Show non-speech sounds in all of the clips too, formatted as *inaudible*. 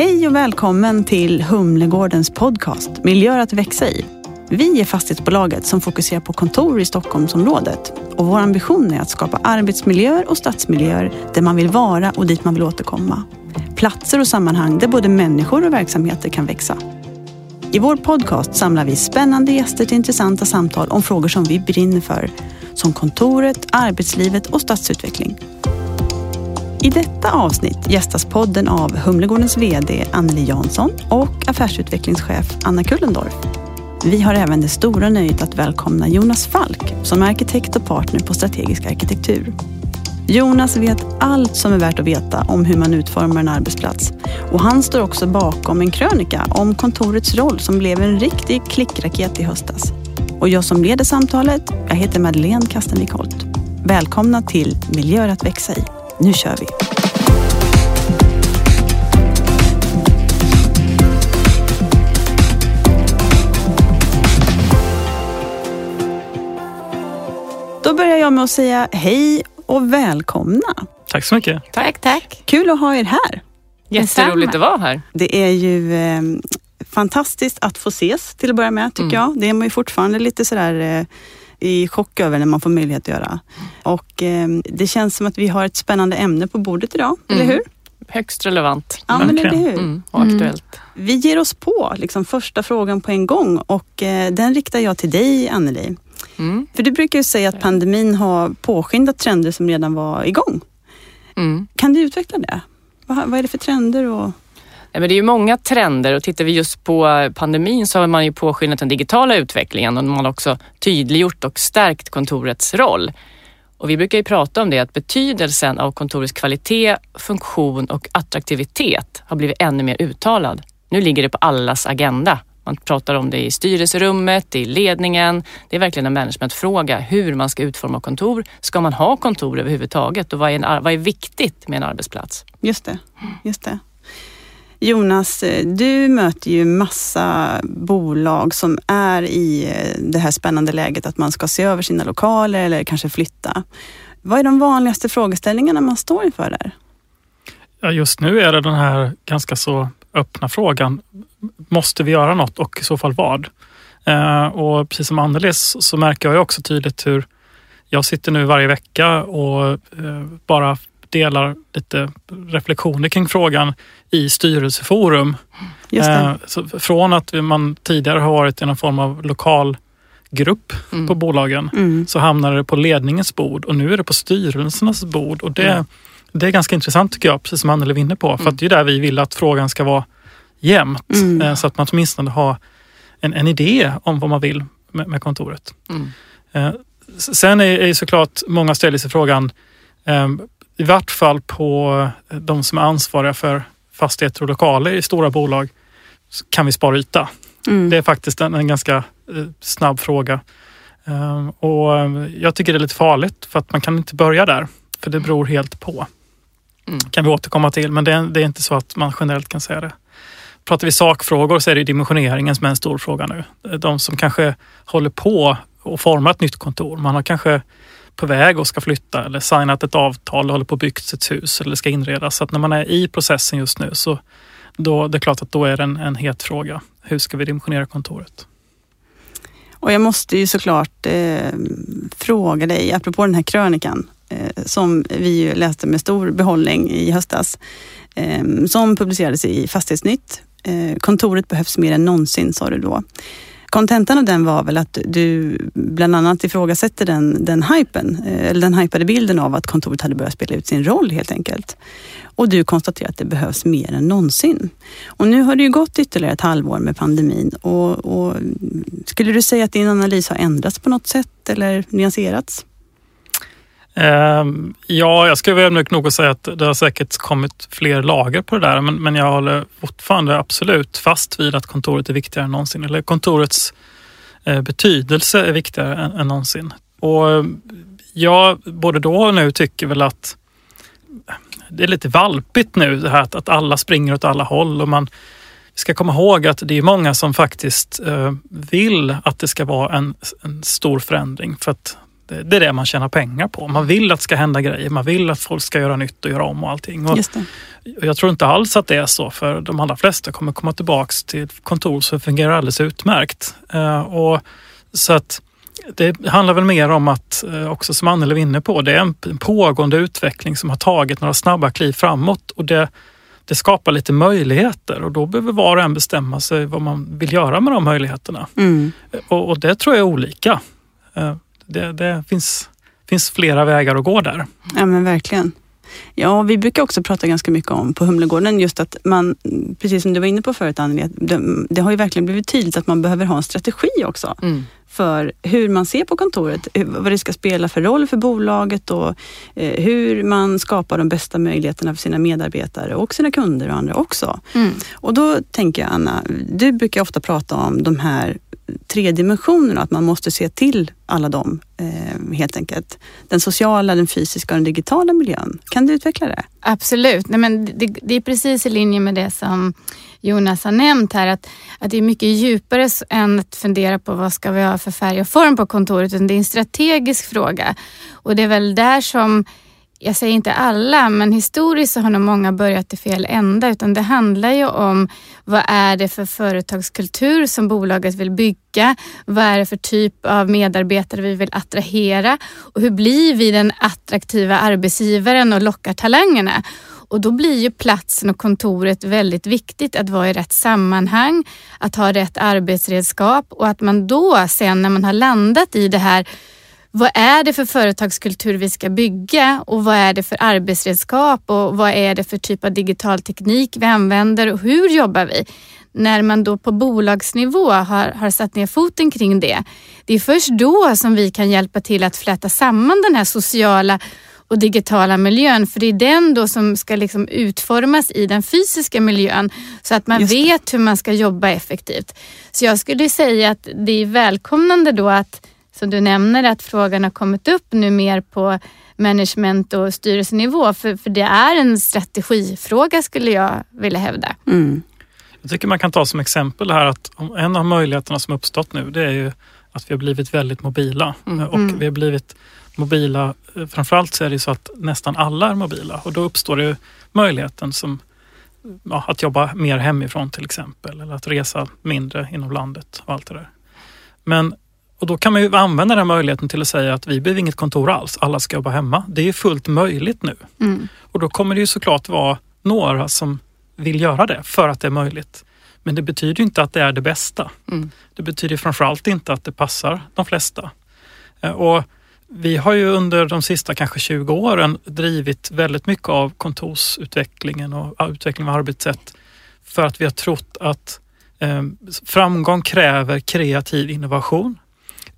Hej och välkommen till Humlegårdens podcast Miljöer att växa i. Vi är fastighetsbolaget som fokuserar på kontor i Stockholmsområdet och vår ambition är att skapa arbetsmiljöer och stadsmiljöer där man vill vara och dit man vill återkomma. Platser och sammanhang där både människor och verksamheter kan växa. I vår podcast samlar vi spännande gäster till intressanta samtal om frågor som vi brinner för, som kontoret, arbetslivet och stadsutveckling. I detta avsnitt gästas podden av Humlegårdens VD Anneli Jansson och affärsutvecklingschef Anna Kullendorf. Vi har även det stora nöjet att välkomna Jonas Falk som är arkitekt och partner på Strategisk arkitektur. Jonas vet allt som är värt att veta om hur man utformar en arbetsplats och han står också bakom en krönika om kontorets roll som blev en riktig klickraket i höstas. Och jag som leder samtalet, jag heter Madeleine Kastenvik Holt. Välkomna till Miljöer att växa i. Nu kör vi! Då börjar jag med att säga hej och välkomna. Tack så mycket. Tack, tack. Kul att ha er här. Jätteroligt att vara här. Det är ju eh, fantastiskt att få ses till att börja med tycker mm. jag. Det är man ju fortfarande lite sådär eh, i chock över när man får möjlighet att göra. Och eh, det känns som att vi har ett spännande ämne på bordet idag, mm. eller hur? Högst relevant. Ja, men eller hur? Mm, och aktuellt. Mm. Vi ger oss på liksom, första frågan på en gång och eh, den riktar jag till dig, Anneli. Mm. För du brukar ju säga att pandemin har påskyndat trender som redan var igång. Mm. Kan du utveckla det? Vad, vad är det för trender? Och men det är ju många trender och tittar vi just på pandemin så har man ju påskyndat den digitala utvecklingen och man har också tydliggjort och stärkt kontorets roll. Och vi brukar ju prata om det att betydelsen av kontorets kvalitet, funktion och attraktivitet har blivit ännu mer uttalad. Nu ligger det på allas agenda man pratar om det i styrelserummet, i ledningen. Det är verkligen en managementfråga hur man ska utforma kontor. Ska man ha kontor överhuvudtaget och vad är, en, vad är viktigt med en arbetsplats? Just det. Just det. Jonas, eh, du möter ju massa bolag som är i eh, det här spännande läget att man ska se över sina lokaler eller kanske flytta. Vad är de vanligaste frågeställningarna man står inför där? Ja, just nu är det den här ganska så öppna frågan. Måste vi göra något och i så fall vad? Eh, och precis som Annelies så märker jag också tydligt hur jag sitter nu varje vecka och bara delar lite reflektioner kring frågan i styrelseforum. Eh, från att man tidigare har varit i någon form av lokal grupp mm. på bolagen mm. så hamnar det på ledningens bord och nu är det på styrelsernas bord. Och det, mm. Det är ganska intressant tycker jag, precis som Anneli var inne på. För att det är där vi vill att frågan ska vara jämnt. Mm. Eh, så att man åtminstone har en, en idé om vad man vill med, med kontoret. Mm. Eh, sen är, är såklart många ställer sig frågan, eh, i vart fall på de som är ansvariga för fastigheter och lokaler i stora bolag, kan vi spara yta? Mm. Det är faktiskt en, en ganska snabb fråga. Och jag tycker det är lite farligt för att man kan inte börja där, för det beror helt på. Mm. kan vi återkomma till, men det är, det är, inte så att man generellt kan säga det. Pratar vi sakfrågor så är det dimensioneringen som är en stor fråga nu. De som kanske håller på och formar ett nytt kontor. Man har kanske på väg och ska flytta eller signat ett avtal och håller på att bygga ett hus eller ska inredas. Så att när man är i processen just nu så då, det är klart att då är det en, en het fråga. Hur ska vi dimensionera kontoret? Och jag måste ju såklart eh, fråga dig, apropå den här krönikan eh, som vi läste med stor behållning i höstas, eh, som publicerades i Fastighetsnytt. Eh, kontoret behövs mer än någonsin, sa du då. Kontentan av den var väl att du bland annat ifrågasätter den, den hypen, eh, eller den hypade bilden av att kontoret hade börjat spela ut sin roll helt enkelt. Och du konstaterar att det behövs mer än någonsin. Och nu har det ju gått ytterligare ett halvår med pandemin och, och skulle du säga att din analys har ändrats på något sätt eller nyanserats? Ehm, ja, jag skulle väl nog säga att det har säkert kommit fler lager på det där, men, men jag håller fortfarande absolut fast vid att kontoret är viktigare än någonsin. Eller kontorets eh, betydelse är viktigare än, än någonsin. Och eh, jag både då och nu tycker väl att eh, det är lite valpigt nu det här att, att alla springer åt alla håll och man ska komma ihåg att det är många som faktiskt vill att det ska vara en, en stor förändring för att det, är det man tjänar pengar på. Man vill att det ska hända grejer, man vill att folk ska göra nytt och göra om och allting. Och det. jag tror inte alls att det är så för de allra flesta kommer komma tillbaks till kontor som fungerar alldeles utmärkt. Eh, och så att det handlar väl mer om att, eh, också som Anneli var inne på, det är en pågående utveckling som har tagit några snabba kliv framåt och det, det skapar lite möjligheter och då behöver var och en bestämma sig vad man vill göra med de möjligheterna. Mm. Och, och det tror jag är olika. Det, det finns, finns flera vägar att gå där. Ja men verkligen. Ja, vi brukar också prata ganska mycket om på Humlegården just att man, precis som du var inne på förut Anneli, det, det har ju verkligen blivit tydligt att man behöver ha en strategi också Mm. för hur man ser på kontoret, vad det ska spela för roll för bolaget och eh, hur man skapar de bästa möjligheterna för sina medarbetare och sina kunder och andra också. Mm. Och då tänker jag Anna, du brukar ofta prata om de här tre dimensionerna, att man måste se till alla dem eh, helt enkelt. Den sociala, den fysiska och den digitala miljön. Kan du utveckla det? Absolut. Nej, men det, det är precis i linje med det som Jonas har nämnt här. Att, att det är mycket djupare än att fundera på vad ska vi ha för färg och form på kontoret. Utan det är en strategisk fråga. Och det är väl där som, jag säger inte alla, men historiskt så har nog många börjat i fel ända. Utan det handlar ju om vad är det för företagskultur som bolaget vill bygga? Vad är det för typ av medarbetare vi vill attrahera? Och hur blir vi den attraktiva arbetsgivaren och lockar talangerna? Och då blir ju platsen och kontoret väldigt viktigt att vara i rätt sammanhang, att ha rätt arbetsredskap och att man då sen när man har landat i det här vad är det för företagskultur vi ska bygga och vad är det för arbetsredskap och vad är det för typ av digital teknik vi använder och hur jobbar vi? När man då på bolagsnivå har, har satt ner foten kring det, det är först då som vi kan hjälpa till att fläta samman den här sociala och digitala miljön. För det är den då som ska liksom utformas i den fysiska miljön så att man vet hur man ska jobba effektivt. Så jag skulle säga att det är välkomnande då att, som du nämner, att frågan har kommit upp nu mer på management och styrelsenivå. För, för det är en strategifråga skulle jag vilja hävda. Mm. Jag tycker man kan ta som exempel här att om- en av möjligheterna som uppstått nu det är ju att vi har blivit väldigt mobila. Mm. Eh, Och vi har blivit mobila, eh, framförallt så är det så att nästan alla är mobila och då uppstår det ju möjligheten som ja, att jobba mer hemifrån till exempel eller att resa mindre inom landet och allt det där. Men och då kan man ju använda den möjligheten till att säga att vi behöver inget kontor alls, alla ska jobba hemma. Det är fullt möjligt nu. Mm. Och då kommer det ju såklart vara några som vill göra det för att det är möjligt. Men det betyder inte att det är det bästa. Mm. Det betyder framförallt inte att det passar de flesta. Eh, Och vi har ju under de sista kanske 20 åren drivit väldigt mycket av kontorsutvecklingen och utveckling av arbetssätt för att vi har trott att eh, framgång kräver kreativ innovation.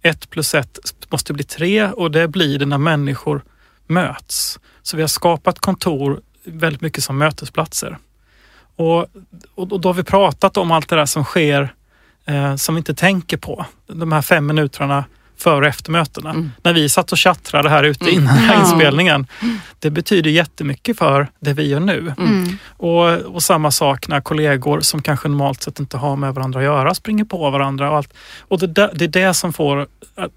Ett plus ett måste bli tre och det blir det när människor möts. Så vi har skapat kontor väldigt mycket som mötesplatser. Och, och, då har vi pratat om allt det där som sker eh, som vi inte tänker på. De här fem minuterna före och efter mötena. Mm. När vi satt och tjattrade här ute innan den här Ja. inspelningen. Det betyder jättemycket för det vi gör nu. Mm. Och, och samma sak när kollegor som kanske normalt sett inte har med varandra att göra springer på varandra. Och, allt. och det, där, det är det som får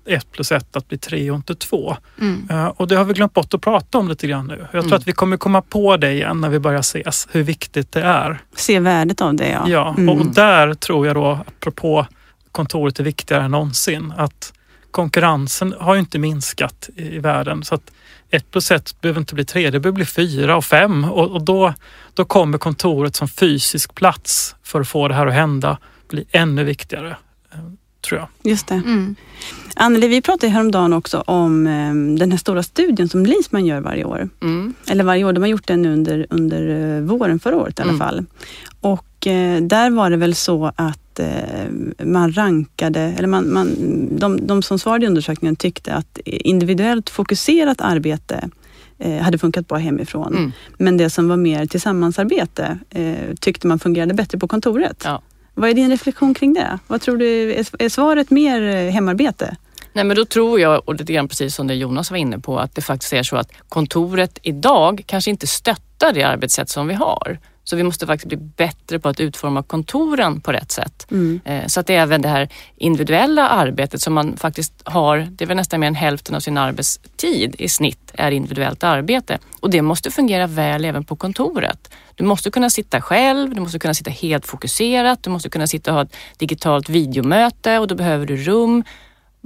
ett plus ett att bli tre och inte två. Mm. Eh, och det har vi glömt bort att prata om lite grann nu. Jag tror Mm. att vi kommer komma på det igen när vi börjar ses, hur viktigt det är. Se värdet av det ja. Ja, Mm. och där tror jag då, apropå kontoret är viktigare än någonsin, att konkurrensen har ju inte minskat i, i världen. Så att ett plus ett behöver inte bli tre, det behöver bli fyra och fem och, och då, då kommer kontoret som fysisk plats för att få det här att hända bli ännu viktigare, eh, tror jag. Just det. Mm. Anneli, vi pratade häromdagen också om eh, den här stora studien som Lisman gör varje år. Mm. Eller varje år, de har gjort den nu under, under eh, våren förra året i alla Mm. fall. Och eh, där var det väl så att eh, man rankade, eller man, man, de, de som svarade i undersökningen tyckte att individuellt fokuserat arbete hade funkat bra hemifrån. Mm. Men det som var mer tillsammansarbete tyckte man fungerade bättre på kontoret. Ja. Vad är din reflektion kring det? Vad tror du, är, svaret mer hemarbete? Nej men då tror jag, och lite grann precis som det Jonas var inne på, att det faktiskt är så att kontoret idag kanske inte stöttar det arbetssätt som vi har. Så vi måste faktiskt bli bättre på att utforma kontoren på rätt sätt. Mm. Eh, Så att även det här individuella arbetet som man faktiskt har, det är väl nästan mer än hälften av sin arbetstid i snitt är individuellt arbete. Och det måste fungera väl även på kontoret. Du måste kunna sitta själv, du måste kunna sitta helt fokuserat, du måste kunna sitta och ha ett digitalt videomöte och då behöver du rum.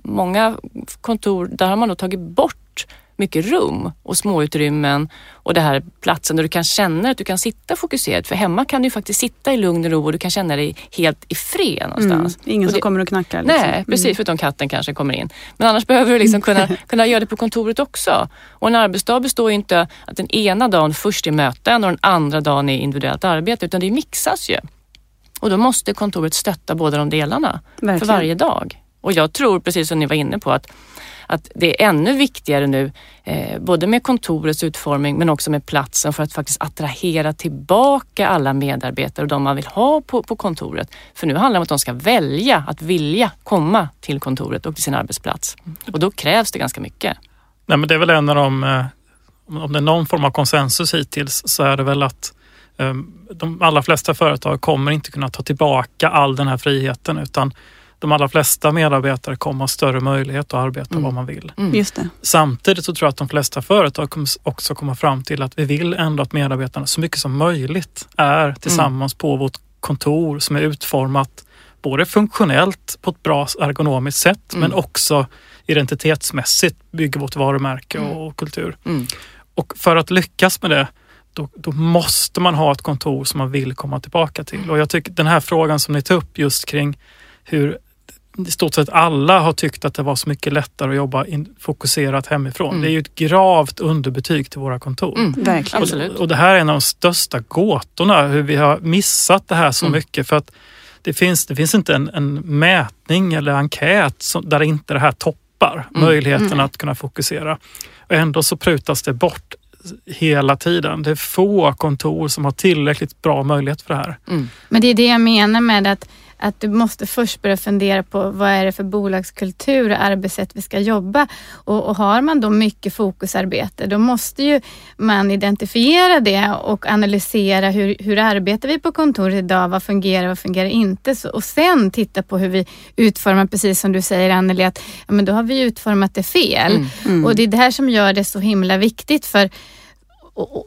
Många kontor, där har man då tagit bort mycket rum och småutrymmen och det här platsen där du kan känna att du kan sitta fokuserat. För hemma kan du faktiskt sitta i lugn och ro och du kan känna dig helt i fred Mm. någonstans. Ingen Och som det- kommer och knackar. Liksom. Nej, precis, förutom katten kanske kommer in. Men annars behöver du liksom kunna, *laughs* kunna göra det på kontoret också. Och en arbetsdag består ju inte att den ena dagen först är möten och den andra dagen är individuellt arbete, utan det mixas ju. Och då måste kontoret stötta båda de delarna Verkligen. för varje dag. Och jag tror, precis som ni var inne på, att, att det är ännu viktigare nu, eh, både med kontorets utformning men också med platsen för att faktiskt attrahera tillbaka alla medarbetare och de man vill ha på, på kontoret. För nu handlar det om att de ska välja att vilja komma till kontoret och till sin arbetsplats. Och då krävs det ganska mycket. Nej, men det är väl en av de, eh, om det är någon form av konsensus hittills så är det väl att eh, de allra flesta företag kommer inte kunna ta tillbaka all den här friheten utan de allra flesta medarbetare kommer ha större möjlighet att arbeta Mm. vad man vill. Mm. Just det. Samtidigt så tror jag att de flesta företag kommer också komma fram till att vi vill ändå att medarbetarna så mycket som möjligt är tillsammans på vårt kontor som är utformat både funktionellt på ett bra ergonomiskt sätt Mm. men också identitetsmässigt bygger vårt varumärke och kultur. Mm. Och för att lyckas med det då, då måste man ha ett kontor som man vill komma tillbaka till. Och jag tycker den här frågan som ni tog upp just kring hur i stort sett alla har tyckt att det var så mycket lättare att jobba in, fokuserat hemifrån. Mm. Det är ju ett gravt underbetyg till våra kontor. Mm. Verkligen. Absolut. Och, och det här är en av de största gåtorna, hur vi har missat det här så Mm. mycket. För att det finns, det finns inte en, en mätning eller enkät som, där inte det här toppar Mm. möjligheten Mm. att kunna fokusera. Och ändå så prutas det bort hela tiden. Det är få kontor som har tillräckligt bra möjlighet för det här. Mm. Men det är det jag menar med att, att du måste först börja fundera på vad är det för bolagskultur och arbetssätt vi ska jobba. Och, och har man då mycket fokusarbete, då måste ju man identifiera det och analysera hur, hur arbetar vi på kontoret idag? Vad fungerar, vad fungerar inte? Så, och sen titta på hur vi utformar, precis som du säger Anneli, att ja, men då har vi utformat det fel. Mm. Mm. Och det är det här som gör det så himla viktigt. för och- och-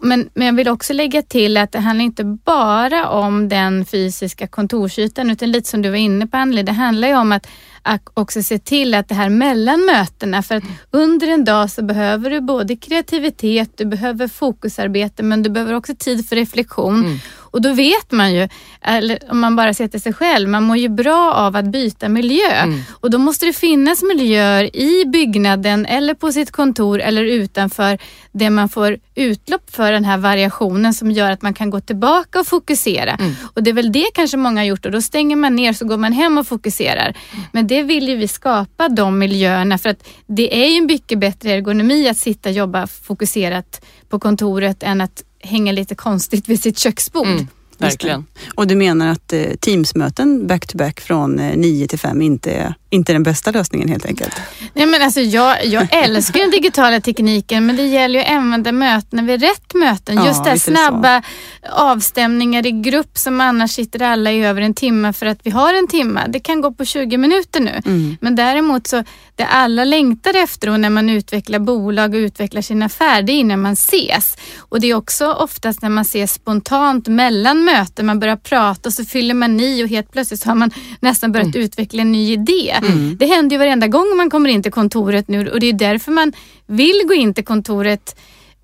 men, men jag vill också lägga till att det handlar inte bara om den fysiska kontorsytan utan lite som du var inne på Anneli, det handlar ju om att, att också se till att det här mellan mötena, för att under en dag så behöver du både kreativitet, du behöver fokusarbete men du behöver också tid för reflektion. Mm. Och då vet man ju, eller om man bara ser till sig själv, man mår ju bra av att byta miljö. Mm. Och då måste det finnas miljöer i byggnaden eller på sitt kontor eller utanför där man får utlopp för den här variationen som gör att man kan gå tillbaka och fokusera. Mm. Och det är väl det kanske många har gjort och då stänger man ner så går man hem och fokuserar. Men det vill ju vi skapa de miljöerna för att det är ju mycket bättre ergonomi att sitta och jobba fokuserat på kontoret än att hänga lite konstigt vid sitt köksbord. Mm. Verkligen. Och du menar att eh, Teamsmöten back-to-back från eh, 9 till 5 inte är, inte den bästa lösningen helt enkelt? Nej, men alltså, jag, jag *laughs* älskar den digitala tekniken men det gäller ju att använda mötena vid rätt möten. Ja, Just det här det så. snabba avstämningar i grupp som annars sitter alla i över en timme för att vi har en timme. Det kan gå på 20 minuter nu. Mm. Men däremot så det alla längtar efter och när man utvecklar bolag och utvecklar sin affär, det är när man ses. Och det är också oftast när man ses spontant mellan möten, man börjar prata och så fyller man i och helt plötsligt så har man nästan börjat utveckla en ny idé. Det händer ju varenda gång man kommer in till kontoret nu och det är därför man vill gå in till kontoret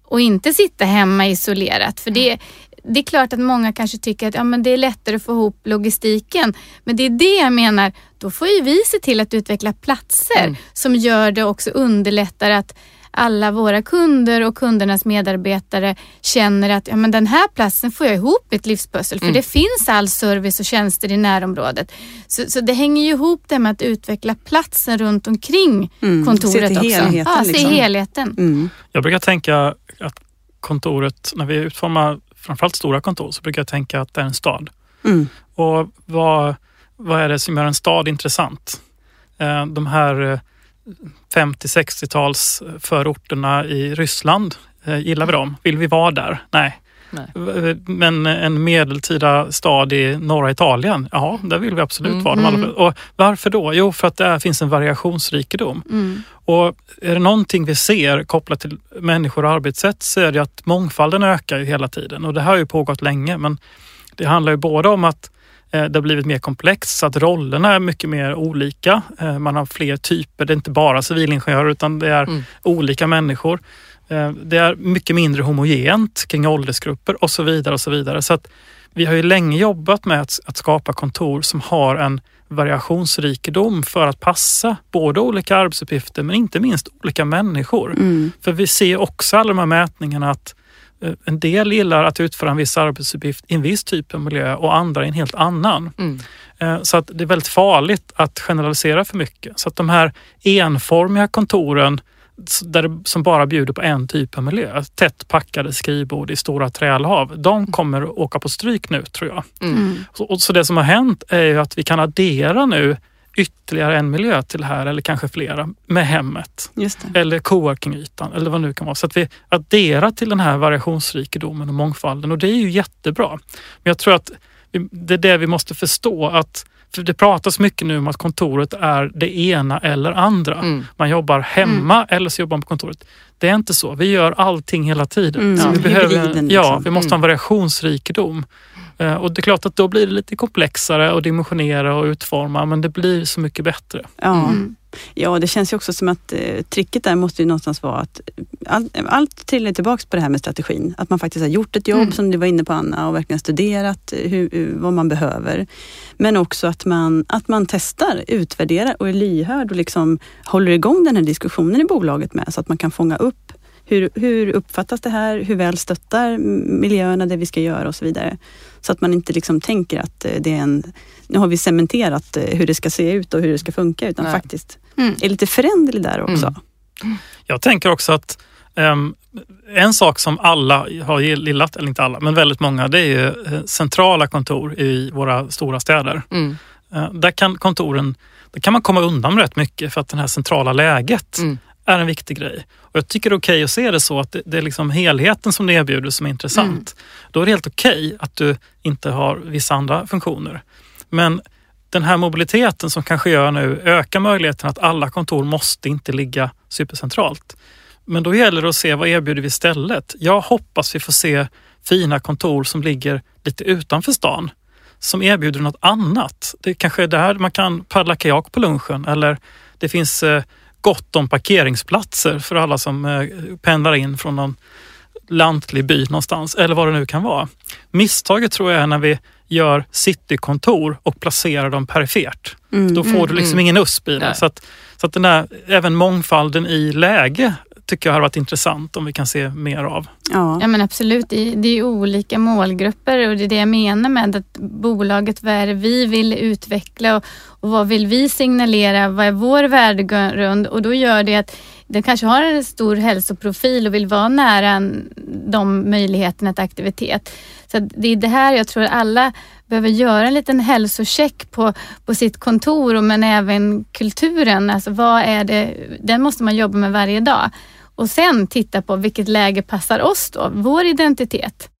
och inte sitta hemma isolerat. För det, det är klart att många kanske tycker att ja, men det är lättare att få ihop logistiken. Men det är det jag menar, då får ju vi se till att utveckla platser Mm. som gör det också underlättar att alla våra kunder och kundernas medarbetare känner att ja, men den här platsen får jag ihop ett livspussel för Mm. det finns all service och tjänster i närområdet. Så, så det hänger ju ihop det med att utveckla platsen runt omkring Mm. kontoret Se till också. helheten, ja, se liksom. helheten. Mm. Jag brukar tänka att kontoret, när vi utformar framförallt stora kontor, så brukar jag tänka att det är en stad. Mm. Och vad, vad är det som gör en stad intressant? Eh, De här eh, 50-60-tals förorterna i Ryssland, eh, gillar vi dem? Vill vi vara där? Nej. Nej. Men en medeltida stad i norra Italien, ja, där vill vi absolut Mm. vara. Mm. och varför då? Jo, för att där finns en variationsrikedom. Mm. Och är det någonting vi ser kopplat till människor och arbetssätt så är det att mångfalden ökar ju hela tiden. Och det här har ju pågått länge, men det handlar ju både om att eh, det har blivit mer komplext så att rollerna är mycket mer olika. Eh, Man har fler typer. Det är inte bara civilingenjörer utan det är Mm. olika människor. Eh, Det är mycket mindre homogent kring åldersgrupper och så vidare. och så vidare. Så att vi har ju länge jobbat med att, att skapa kontor som har en variationsrikedom för att passa både olika arbetsuppgifter men inte minst olika människor. Mm. För vi ser också alla de här mätningarna att eh, en del gillar att utföra en viss arbetsuppgift i en viss typ av miljö och andra i en helt annan. Mm. Eh, Så att det är väldigt farligt att generalisera för mycket. Så att de här enformiga kontoren där som bara bjuder på en typ av miljö, tätt packade skrivbord i stora trälhav, de kommer att åka på stryk nu tror jag. Mm. Så, och så det som har hänt är ju att vi kan addera nu ytterligare en miljö till det här eller kanske flera med hemmet eller coworkingytan eller vad det nu kan vara. Så att vi adderar till den här variationsrikedomen och mångfalden och det är ju jättebra. Men jag tror att det är det vi måste förstå att för det pratas mycket nu om att kontoret är det ena eller andra. Mm. Man jobbar hemma eller så jobbar man på kontoret. Det är inte så. Vi gör allting hela tiden. Mm, så vi, behöver, liksom. ja, vi måste ha en Mm. variationsrikedom. Eh, Och det är klart att då blir det lite komplexare att dimensionera och utforma men det blir så mycket bättre. Ja. Mm. ja, det känns ju också som att eh, tricket där måste ju någonstans vara att all, allt trillar tillbaks på det här med strategin. Att man faktiskt har gjort ett jobb Mm. som du var inne på Anna och verkligen studerat eh, hur, hur- vad man behöver. Men också att man, att man testar, utvärderar och är lyhörd och liksom håller igång den här diskussionen i bolaget med så att man kan fånga upp hur, hur uppfattas det här? Hur väl stöttar miljöerna det vi ska göra och så vidare. Så att man inte liksom tänker att eh, det är en, nu har vi cementerat eh, hur det ska se ut och hur det ska funka utan Nej. faktiskt Mm. är lite föränderlig där också. Mm. Jag tänker också att ehm, en sak som alla har gillat, eller inte alla, men väldigt många, det är ju eh, centrala kontor i våra stora städer. Mm. Eh, där kan kontoren, där kan man komma undan rätt mycket för att det här centrala läget Mm. Är en viktig grej. Och jag tycker det är okej att se det så att det, det är liksom helheten som det erbjuder som är intressant. Då är det helt okej att du inte har vissa andra funktioner. Men den här mobiliteten som kanske gör nu ökar möjligheten att alla kontor måste inte ligga supercentralt. Men då gäller det att se vad erbjuder vi istället. Jag hoppas vi får se fina kontor som ligger lite utanför stan som erbjuder något annat. Det kanske är där man kan paddla kajak på lunchen eller det finns eh, gott om parkeringsplatser för alla som eh, pendlar in från någon lantlig by någonstans eller vad det nu kan vara. Misstaget tror jag är när vi gör citykontor och placerar dem perifert. Mm. Då får du liksom mm. ingen USP i det. Så att, så att den där, även mångfalden i läge tycker jag har varit intressant om vi kan se mer av. Ja. Ja men absolut, det är, det är olika målgrupper och det är det jag menar med att bolaget, vad är det vi vill utveckla och, och vad vill vi signalera, vad är vår värdegrund och då gör det att den kanske har en stor hälsoprofil och vill vara nära en- de möjligheterna till aktivitet. Så det är det här jag tror alla behöver göra en liten hälsocheck på, på sitt kontor och men även kulturen. Alltså vad är det, den måste man jobba med varje dag. Och sen titta på vilket läge passar oss då, vår identitet.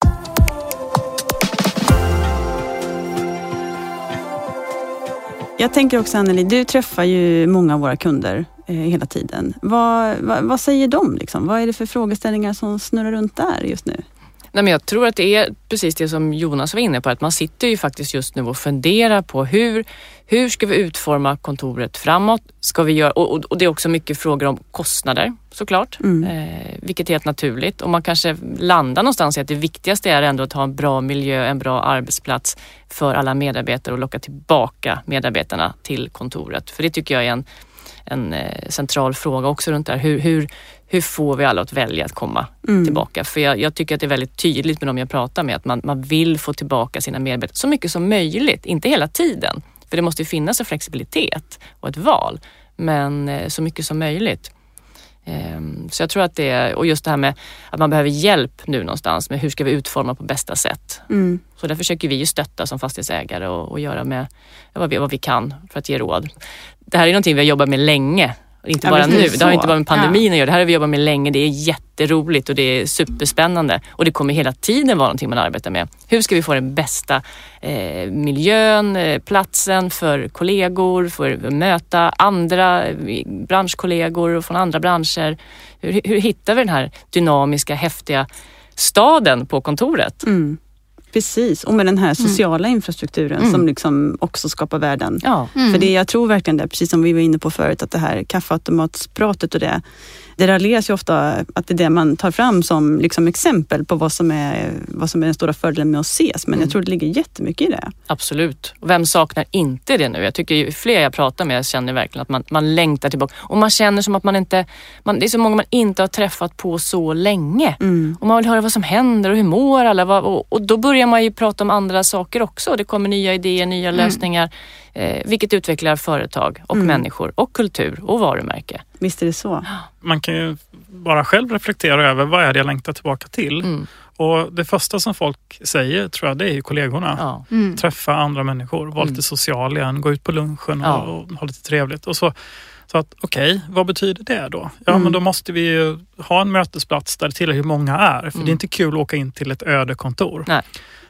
Jag tänker också Anneli, du träffar ju många av våra kunder eh, hela tiden. Vad, vad, vad säger de? Liksom? Vad är det för frågeställningar som snurrar runt där just nu? Nej, men jag tror att det är precis det som Jonas var inne på, att man sitter ju faktiskt just nu och funderar på hur, hur ska vi utforma kontoret framåt? Ska vi göra, och, och- det är också mycket frågor om kostnader såklart, Mm. eh, vilket är helt naturligt. Och man kanske landar någonstans i att det viktigaste är ändå att ha en bra miljö, en bra arbetsplats för alla medarbetare och locka tillbaka medarbetarna till kontoret. För det tycker jag är en, en eh, central fråga också runt det här. Hur, hur, hur får vi alla att välja att komma Mm. tillbaka? För jag, jag tycker att det är väldigt tydligt med dem jag pratar med att man, man vill få tillbaka sina medarbetare så mycket som möjligt, inte hela tiden. För det måste ju finnas en flexibilitet och ett val, men eh, så mycket som möjligt. Ehm, Så jag tror att det är, och just det här med att man behöver hjälp nu någonstans med hur ska vi utforma på bästa sätt. Mm. Så där försöker vi ju stötta som fastighetsägare och, och göra med vad vi, vad vi kan för att ge råd. Det här är någonting vi har jobbat med länge Inte Ja, bara nu, det det har inte bara med pandemin att göra. Det här har vi jobbat med länge. Det är jätteroligt och det är superspännande. Och det kommer hela tiden vara någonting man arbetar med. Hur ska vi få den bästa eh, miljön, eh, platsen för kollegor, för att möta andra eh, branschkollegor från andra branscher. Hur, hur hittar vi den här dynamiska, häftiga staden på kontoret? Mm. Precis, och med den här sociala infrastrukturen Mm. som liksom också skapar värden. Ja, Mm. För det, jag tror verkligen det, precis som vi var inne på förut, att det här kaffeautomatspratet och det, det raljeras ju ofta att det är det man tar fram som liksom exempel på vad som, är, vad som är den stora fördelen med att ses. Men Mm. jag tror det ligger jättemycket i det. absolut. Och vem saknar inte det nu? Jag tycker ju fler jag pratar med känner verkligen att man, man längtar tillbaka. Och man känner som att man inte... Man, det är så många man inte har träffat på så länge. Mm. Och man vill höra vad som händer och hur mår alla? Vad, och, och då börjar man ju prata om andra saker också. Det kommer nya idéer, nya lösningar. Eh, vilket utvecklar företag och Mm. människor och kultur och varumärke. Visst är det så. Man kan ju bara själv reflektera över vad är det jag längtar tillbaka till. Mm. Och det första som folk säger tror jag det är ju kollegorna. Ja. Mm. Träffa andra människor, vara Mm. lite social igen, gå ut på lunchen och, Ja. och ha lite trevligt. Och så, så att okej, vad betyder det då? Ja Mm. men då måste vi ju ha en mötesplats där tillräckligt många är. För Mm. det är inte kul att åka in till ett öde kontor. Nej.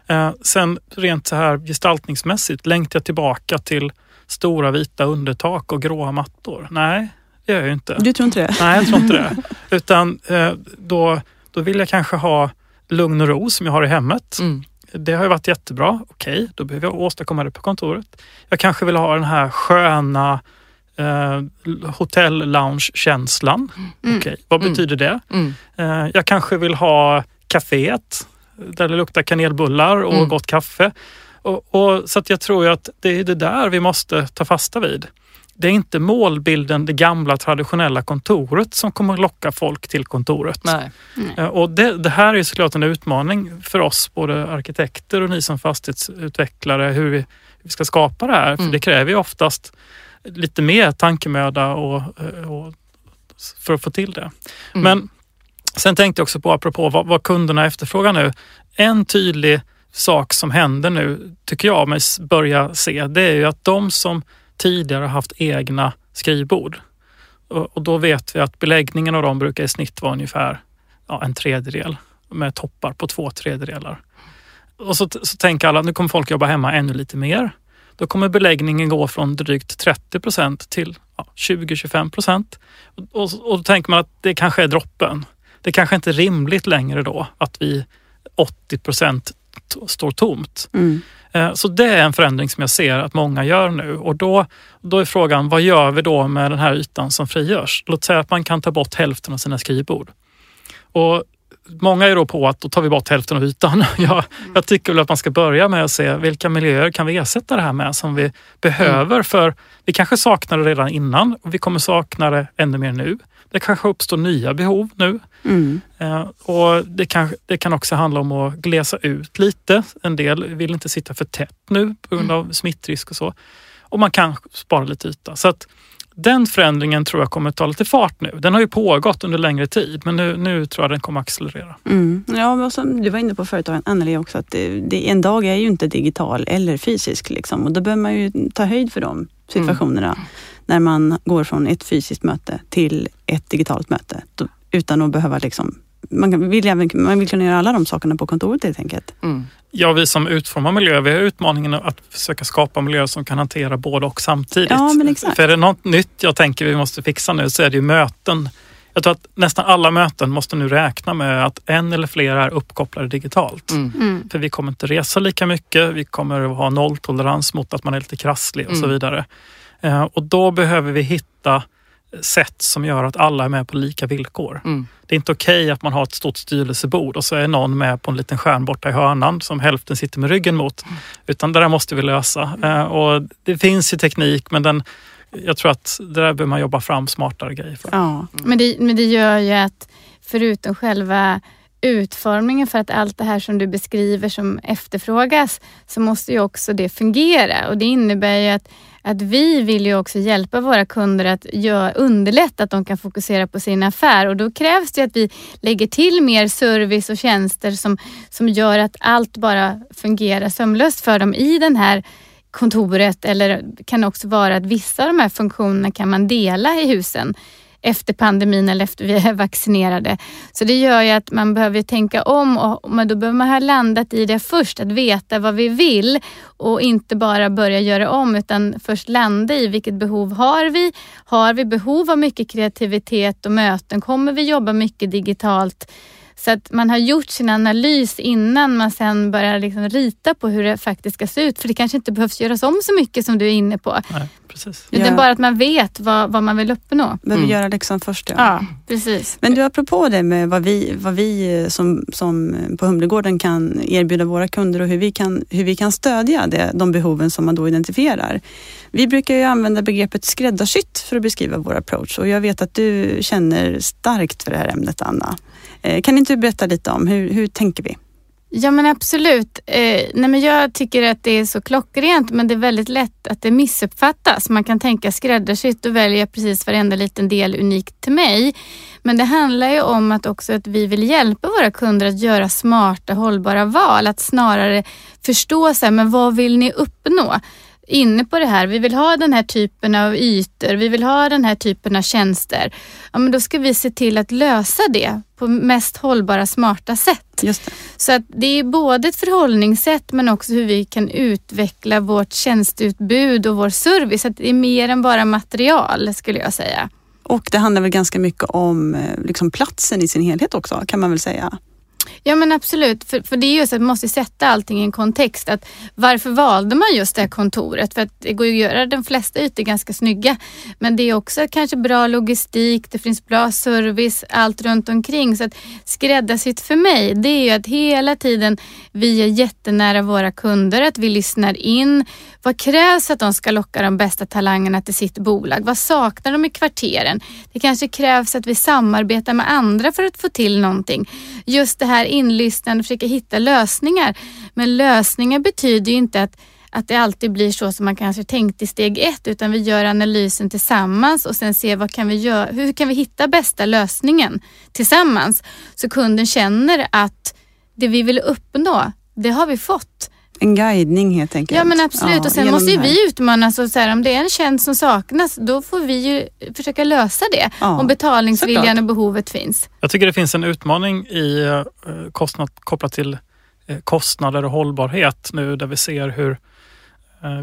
Eh, sen rent så här gestaltningsmässigt, längtar jag tillbaka till stora vita undertak och gråa mattor? Nej, det gör jag ju inte. Du tror inte det? Nej, jag tror inte det. *laughs* Utan eh, då, då vill jag kanske ha lugn och ro som jag har i hemmet. Mm. Det har ju varit jättebra. Okej, då behöver jag åstadkomma det på kontoret. Jag kanske vill ha den här sköna eh, hotell-lounge-känslan. Mm. Okej, vad Mm. betyder det? Mm. Eh, jag kanske vill ha kaféet där det luktar kanelbullar och Mm. gott kaffe. Och, och, så att jag tror ju att det är det där vi måste ta fasta vid. Det är inte målbilden, det gamla traditionella kontoret som kommer att locka folk till kontoret. Nej. Eh, Och det, det här är såklart en utmaning för oss, både arkitekter och ni som fastighetsutvecklare, hur vi, hur vi ska skapa det här. För Mm. det kräver ju oftast lite mer tankemöda och, eh, och, för att få till det. Mm. Men sen tänkte jag också på, apropå vad, vad kunderna efterfrågar nu. En tydlig sak som händer nu, tycker jag mig börja se, det är ju att de som tidigare har haft egna skrivbord och, och då vet vi att beläggningen av dem brukar i snitt vara ungefär ja, en tredjedel med toppar på två tredjedelar. Och så, så tänker alla, nu kommer folk jobba hemma ännu lite mer. Då kommer beläggningen gå från drygt 30 procent till ja, 20-25 procent. Och, och, och då tänker man att det kanske är droppen. Det kanske inte är rimligt längre då att vi 80 procent står tomt. Mm. Eh, Så det är en förändring som jag ser att många gör nu och då, då är frågan vad gör vi då med den här ytan som frigörs? Låt säga att man kan ta bort hälften av sina skrivbord. Och Många är då på att då tar vi bort hälften av ytan. *laughs* Jag, jag tycker väl att man ska börja med att se vilka miljöer kan vi ersätta det här med som vi behöver. För vi kanske saknar det redan innan och vi kommer sakna det ännu mer nu. Det kanske uppstår nya behov nu. Mm. Eh, och det kan, det kan också handla om att glesa ut lite. En del vill inte sitta för tätt nu på grund av smittrisk och så. Och man kan spara lite yta. Så att den förändringen tror jag kommer ta lite fart nu. Den har ju pågått under längre tid men nu, nu tror jag den kommer accelerera. Mm. Ja, men som du var inne på förut Anneli också, att det, det, en dag är ju inte digital eller fysisk. Liksom. Och då behöver man ju ta höjd för de situationerna. När man går från ett fysiskt möte till ett digitalt möte. Då, utan att behöva liksom man vill, även, man vill kunna göra alla de sakerna på kontoret helt enkelt. Mm. Ja, vi som utformar miljö, vi har utmaningen att försöka skapa miljöer som kan hantera både och samtidigt. Ja, men exakt. För är det något nytt jag tänker vi måste fixa nu så är det ju möten. Jag tror att nästan alla möten måste nu räkna med att en eller flera är uppkopplade digitalt. Mm. Mm. För vi kommer inte resa lika mycket, vi kommer att ha nolltolerans mot att man är lite krasslig och så Mm. vidare. Eh, och då behöver vi hitta sätt som gör att alla är med på lika villkor. Mm. Det är inte okej att man har ett stort styrelsebord och så är någon med på en liten skärm borta i hörnan som hälften sitter med ryggen mot. Utan det där måste vi lösa. Eh, Och det finns ju teknik men den, jag tror att det där behöver man jobba fram smartare grejer för. Ja, Men det, men det gör ju att förutom själva utformningen för att allt det här som du beskriver som efterfrågas så måste ju också det fungera. Och det innebär ju att, att vi vill ju också hjälpa våra kunder att gör, underlätta att de kan fokusera på sin affär. Och då krävs det att vi lägger till mer service och tjänster som, som gör att allt bara fungerar sömlöst för dem i den här kontoret eller kan också vara att vissa av de här funktionerna kan man dela i husen efter pandemin eller efter vi är vaccinerade. Så det gör ju att man behöver tänka om och men då behöver man ha landat i det först, att veta vad vi vill och inte bara börja göra om utan först landa i vilket behov har vi? Har vi behov av mycket kreativitet och möten? Kommer vi jobba mycket digitalt? Så att man har gjort sin analys innan man sen börjar liksom rita på hur det faktiskt ska se ut. För det kanske inte behövs göras om så mycket som du är inne på. Nej, precis. Utan Ja. bara att man vet vad, vad man vill uppnå. Behöver Mm. göra läxan först. Ja. Ja, precis. Men du, apropå det med vad vi, vad vi eh, som, som på Humlegården kan erbjuda våra kunder och hur vi kan, hur vi kan stödja det, de behoven som man då identifierar. Vi brukar ju använda begreppet skräddarsytt för att beskriva vår approach och jag vet att du känner starkt för det här ämnet, Anna. Eh, Kan inte du berätta lite om hur, hur tänker vi? Ja men absolut. Eh, nej, men jag tycker att det är så klockrent men det är väldigt lätt att det missuppfattas. Man kan tänka skräddarsytt och välja precis varenda liten del unikt till mig. Men det handlar ju om att också att vi vill hjälpa våra kunder att göra smarta hållbara val. Att snarare förstå så här, men vad vill ni uppnå? inne på det här, vi vill ha den här typen av ytor, vi vill ha den här typen av tjänster. Ja, men då ska vi se till att lösa det på mest hållbara, smarta sätt. Just det. Så att det är både ett förhållningssätt men också hur vi kan utveckla vårt tjänsteutbud och vår service. Så att det är mer än bara material skulle jag säga. Och det handlar väl ganska mycket om eh, liksom platsen i sin helhet också, kan man väl säga. Ja men absolut, för, för det är just att man måste sätta allting i en kontext. Att varför valde man just det här kontoret? För att det går ju att göra de flesta ytor ganska snygga. Men det är också kanske bra logistik, det finns bra service, allt runt omkring. Så att skräddarsytt för mig, det är ju att hela tiden vi är jättenära våra kunder, att vi lyssnar in. Vad krävs för att de ska locka de bästa talangerna till sitt bolag? Vad saknar de i kvarteren? Det kanske krävs att vi samarbetar med andra för att få till någonting. Just det här inlyssnande, försöka hitta lösningar. Men lösningar betyder ju inte att att det alltid blir så som man kanske tänkt i steg ett utan vi gör analysen tillsammans och sen ser vad kan vi göra, hur kan vi hitta bästa lösningen tillsammans så kunden känner att det vi vill uppnå, det har vi fått. En guidning helt enkelt. Ja men absolut Ja, och sen måste ju vi utmanas och så här, om det är en tjänst som saknas då får vi ju försöka lösa det Ja, om betalningsviljan såklart. och behovet finns. Jag tycker det finns en utmaning i eh, kostnad kopplat till eh, kostnader och hållbarhet nu där vi ser hur eh,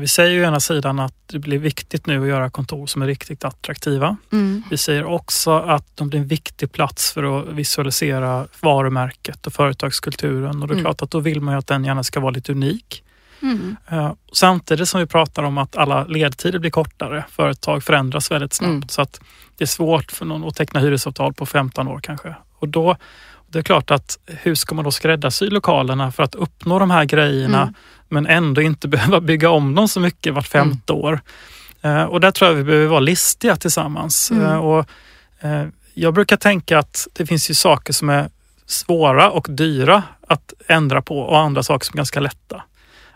vi säger ju å ena sidan att det blir viktigt nu att göra kontor som är riktigt attraktiva. Mm. Vi säger också att de blir en viktig plats för att visualisera varumärket och företagskulturen och det är Mm. klart att då vill man ju att den gärna ska vara lite unik. Mm. Eh, Samtidigt som vi pratar om att alla ledtider blir kortare. Företag förändras väldigt snabbt Mm. så att det är svårt för någon att teckna hyresavtal på 15 år kanske. Och då, det är klart att hur ska man då skräddarsy lokalerna för att uppnå de här grejerna Mm. men ändå inte *laughs* behöva bygga om dem så mycket vart femte år. Eh, Och där tror jag vi behöver vara listiga tillsammans. Mm. Eh, Och, eh, jag brukar tänka att det finns ju saker som är svåra och dyra att ändra på och andra saker som är ganska lätta.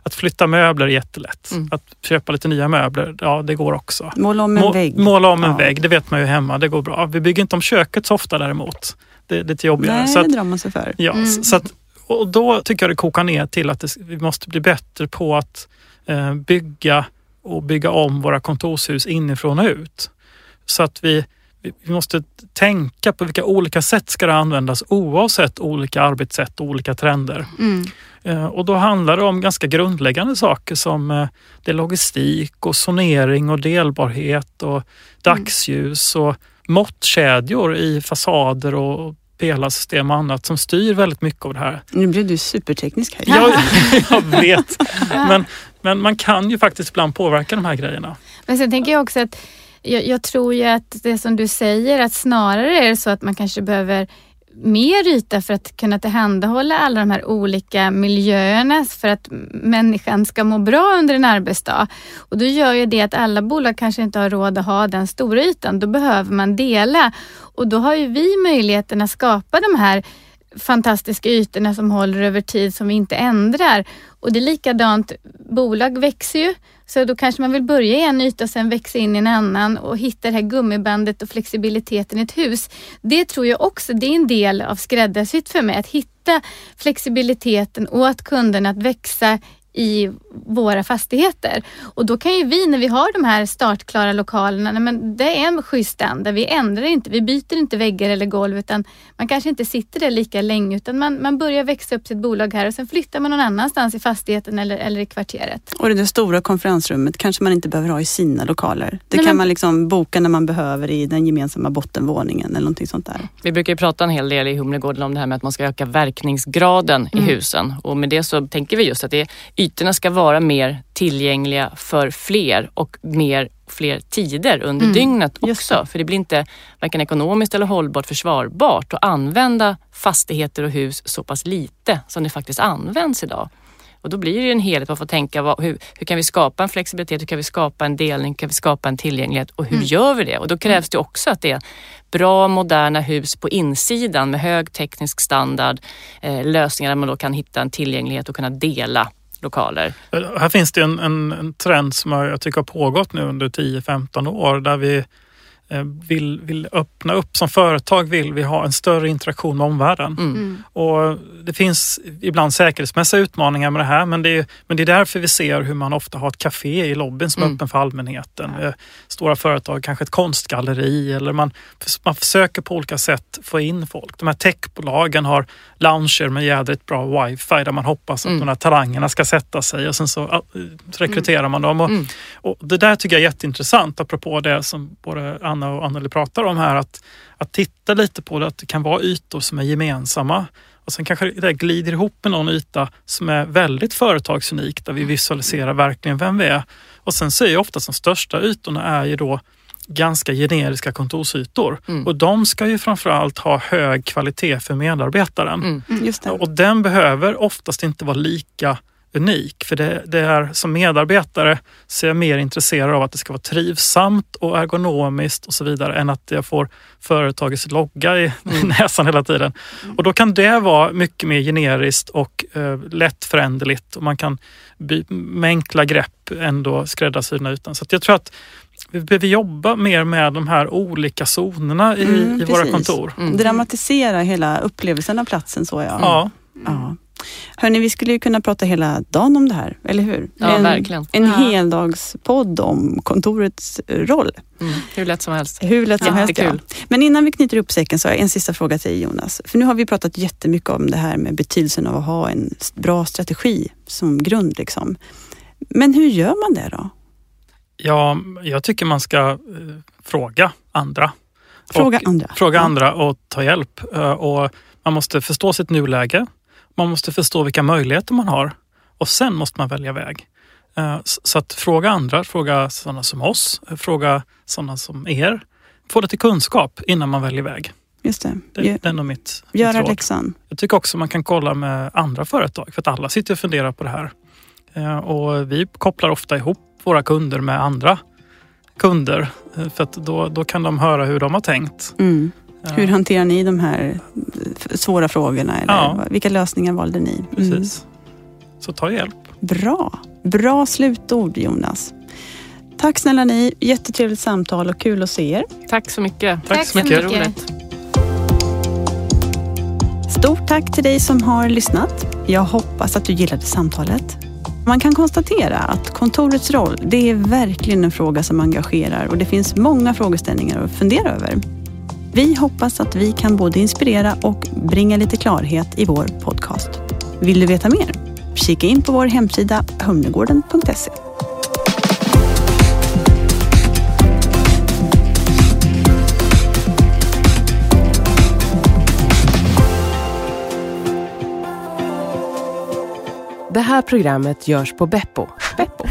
Att flytta möbler är jättelätt. Mm. Att köpa lite nya möbler, ja det går också. Måla om en Må- vägg. Måla om en Ja. vägg, det vet man ju hemma, det går bra. Vi bygger inte om köket så ofta däremot. Det är lite jobbigare. Nej, så att, det drar man sig för. Ja, Mm. så att, och då tycker jag det kokar ner till att det, vi måste bli bättre på att eh, bygga och bygga om våra kontorshus inifrån och ut. Så att vi, vi måste tänka på vilka olika sätt ska det användas oavsett olika arbetssätt och olika trender. Mm. Eh, Och då handlar det om ganska grundläggande saker som eh, det är logistik och zonering och delbarhet och dagsljus och måttkedjor i fasader och pelarsystem och annat som styr väldigt mycket av det här. Nu blev du superteknisk här. Jag, *laughs* jag vet, men, men man kan ju faktiskt ibland påverka de här grejerna. Men sen tänker jag också att jag, jag tror ju att det som du säger att snarare är det så att man kanske behöver mer yta för att kunna tillhandahålla alla de här olika miljöerna för att människan ska må bra under en arbetsdag. Och då gör ju det att alla bolag kanske inte har råd att ha den stora ytan. Då behöver man dela och då har ju vi möjligheten att skapa de här fantastiska ytorna som håller över tid som vi inte ändrar. Och det är likadant, bolag växer ju så då kanske man vill börja i en yta och sen växa in i en annan och hitta det här gummibandet och flexibiliteten i ett hus. Det tror jag också, det är en del av skräddarsytt för mig, att hitta flexibiliteten åt kunderna att växa i våra fastigheter. Och då kan ju vi när vi har de här startklara lokalerna, nej men det är en schysst standard. Vi ändrar inte, vi byter inte väggar eller golv utan man kanske inte sitter där lika länge utan man, man börjar växa upp sitt bolag här och sen flyttar man någon annanstans i fastigheten eller, eller i kvarteret. Och det där stora konferensrummet kanske man inte behöver ha i sina lokaler. Det Nej, kan men- man liksom boka när man behöver i den gemensamma bottenvåningen eller någonting sånt där. Vi brukar ju prata en hel del i Humlegården om det här med att man ska öka verkningsgraden i husen. Och med det så tänker vi just att det, ytorna ska vara mer tillgängliga för fler och mer fler tider under dygnet just också. För det blir inte varken ekonomiskt eller hållbart försvarbart att använda fastigheter och hus så pass lite som det faktiskt används idag. Och då blir det en helhet. Man får tänka vad, hur, hur kan vi skapa en flexibilitet? Hur kan vi skapa en delning? Hur kan vi skapa en tillgänglighet? Och hur gör vi det? Och då krävs det också att det är bra moderna hus på insidan med hög teknisk standard. Eh, lösningar där man då kan hitta en tillgänglighet och kunna dela lokaler. Här finns det en, en, en trend som jag tycker har pågått nu under 10-15 år där vi vill, vill öppna upp. Som företag vill vi ha en större interaktion med omvärlden. Mm. Och det finns ibland säkerhetsmässiga utmaningar med det här men det, är, men det är därför vi ser hur man ofta har ett café i lobbyn som är Mm. öppen för allmänheten. Eh, Stora företag, kanske ett konstgalleri eller man, man försöker på olika sätt få in folk. De här techbolagen har lounger med jädrigt bra wifi där man hoppas att Mm. de här talangerna ska sätta sig och sen så, ja, så rekryterar man dem. Och, Mm. och det där tycker jag är jätteintressant apropå det som både Anna och Anneli pratar om här. Att, att titta lite på det, att det kan vara ytor som är gemensamma. Och sen kanske det glider ihop med någon yta som är väldigt företagsunik där vi visualiserar verkligen vem vi är. Och sen så är ju ofta de största ytorna är ju då ganska generiska kontorsytor. Mm. Och de ska ju framförallt ha hög kvalitet för medarbetaren. Mm. Mm. Och den behöver oftast inte vara lika unik. För det, det är som medarbetare så är jag mer intresserad av att det ska vara trivsamt och ergonomiskt och så vidare än att jag får företagets logga i, i *laughs* näsan hela tiden. Och då kan det vara mycket mer generiskt och eh, lättföränderligt och man kan by, med enkla grepp ändå skräddarsy den ytan. Så att jag tror att vi behöver jobba mer med de här olika zonerna i, Mm, i våra kontor. Mm. Dramatisera hela upplevelsen av platsen så ja. Ja, ja. Hörni, vi skulle ju kunna prata hela dagen om det här, eller hur? Ja, en, verkligen. En Ja. heldagspodd om kontorets roll. Mm. Hur lätt som helst. Hur lätt som helst. Ja. Men innan vi knyter upp säcken så har jag en sista fråga till dig Jonas. För nu har vi pratat jättemycket om det här med betydelsen av att ha en bra strategi som grund. Liksom. Men hur gör man det då? Ja, jag tycker man ska eh, fråga andra. Fråga och, andra. Fråga Ja. andra och ta hjälp. Eh, Och man måste förstå sitt nuläge. Man måste förstå vilka möjligheter man har och sen måste man välja väg. Eh, Så att fråga andra, fråga sådana som oss, eh, fråga sådana som er. Få det till kunskap innan man väljer väg. Just det. Det, det är nog mitt, Göra råd. läxan. Jag tycker också man kan kolla med andra företag för att alla sitter och funderar på det här. Eh, Och vi kopplar ofta ihop våra kunder med andra kunder för att då, då kan de höra hur de har tänkt. Mm. Eh, Hur hanterar ni de här svåra frågorna? Eller Ja. Vilka lösningar valde ni? Mm. Precis. Så ta hjälp. Bra. Bra slutord Jonas. Tack snälla ni. Jättetrevligt samtal och kul att se er. Tack så mycket. Tack så mycket. Jätteroligt. Stort tack till dig som har lyssnat. Jag hoppas att du gillade samtalet. Man kan konstatera att kontorets roll, det är verkligen en fråga som engagerar och det finns många frågeställningar att fundera över. Vi hoppas att vi kan både inspirera och bringa lite klarhet i vår podcast. Vill du veta mer? Kika in på vår hemsida humlegården.se. Det här programmet görs på Beppo. Beppo.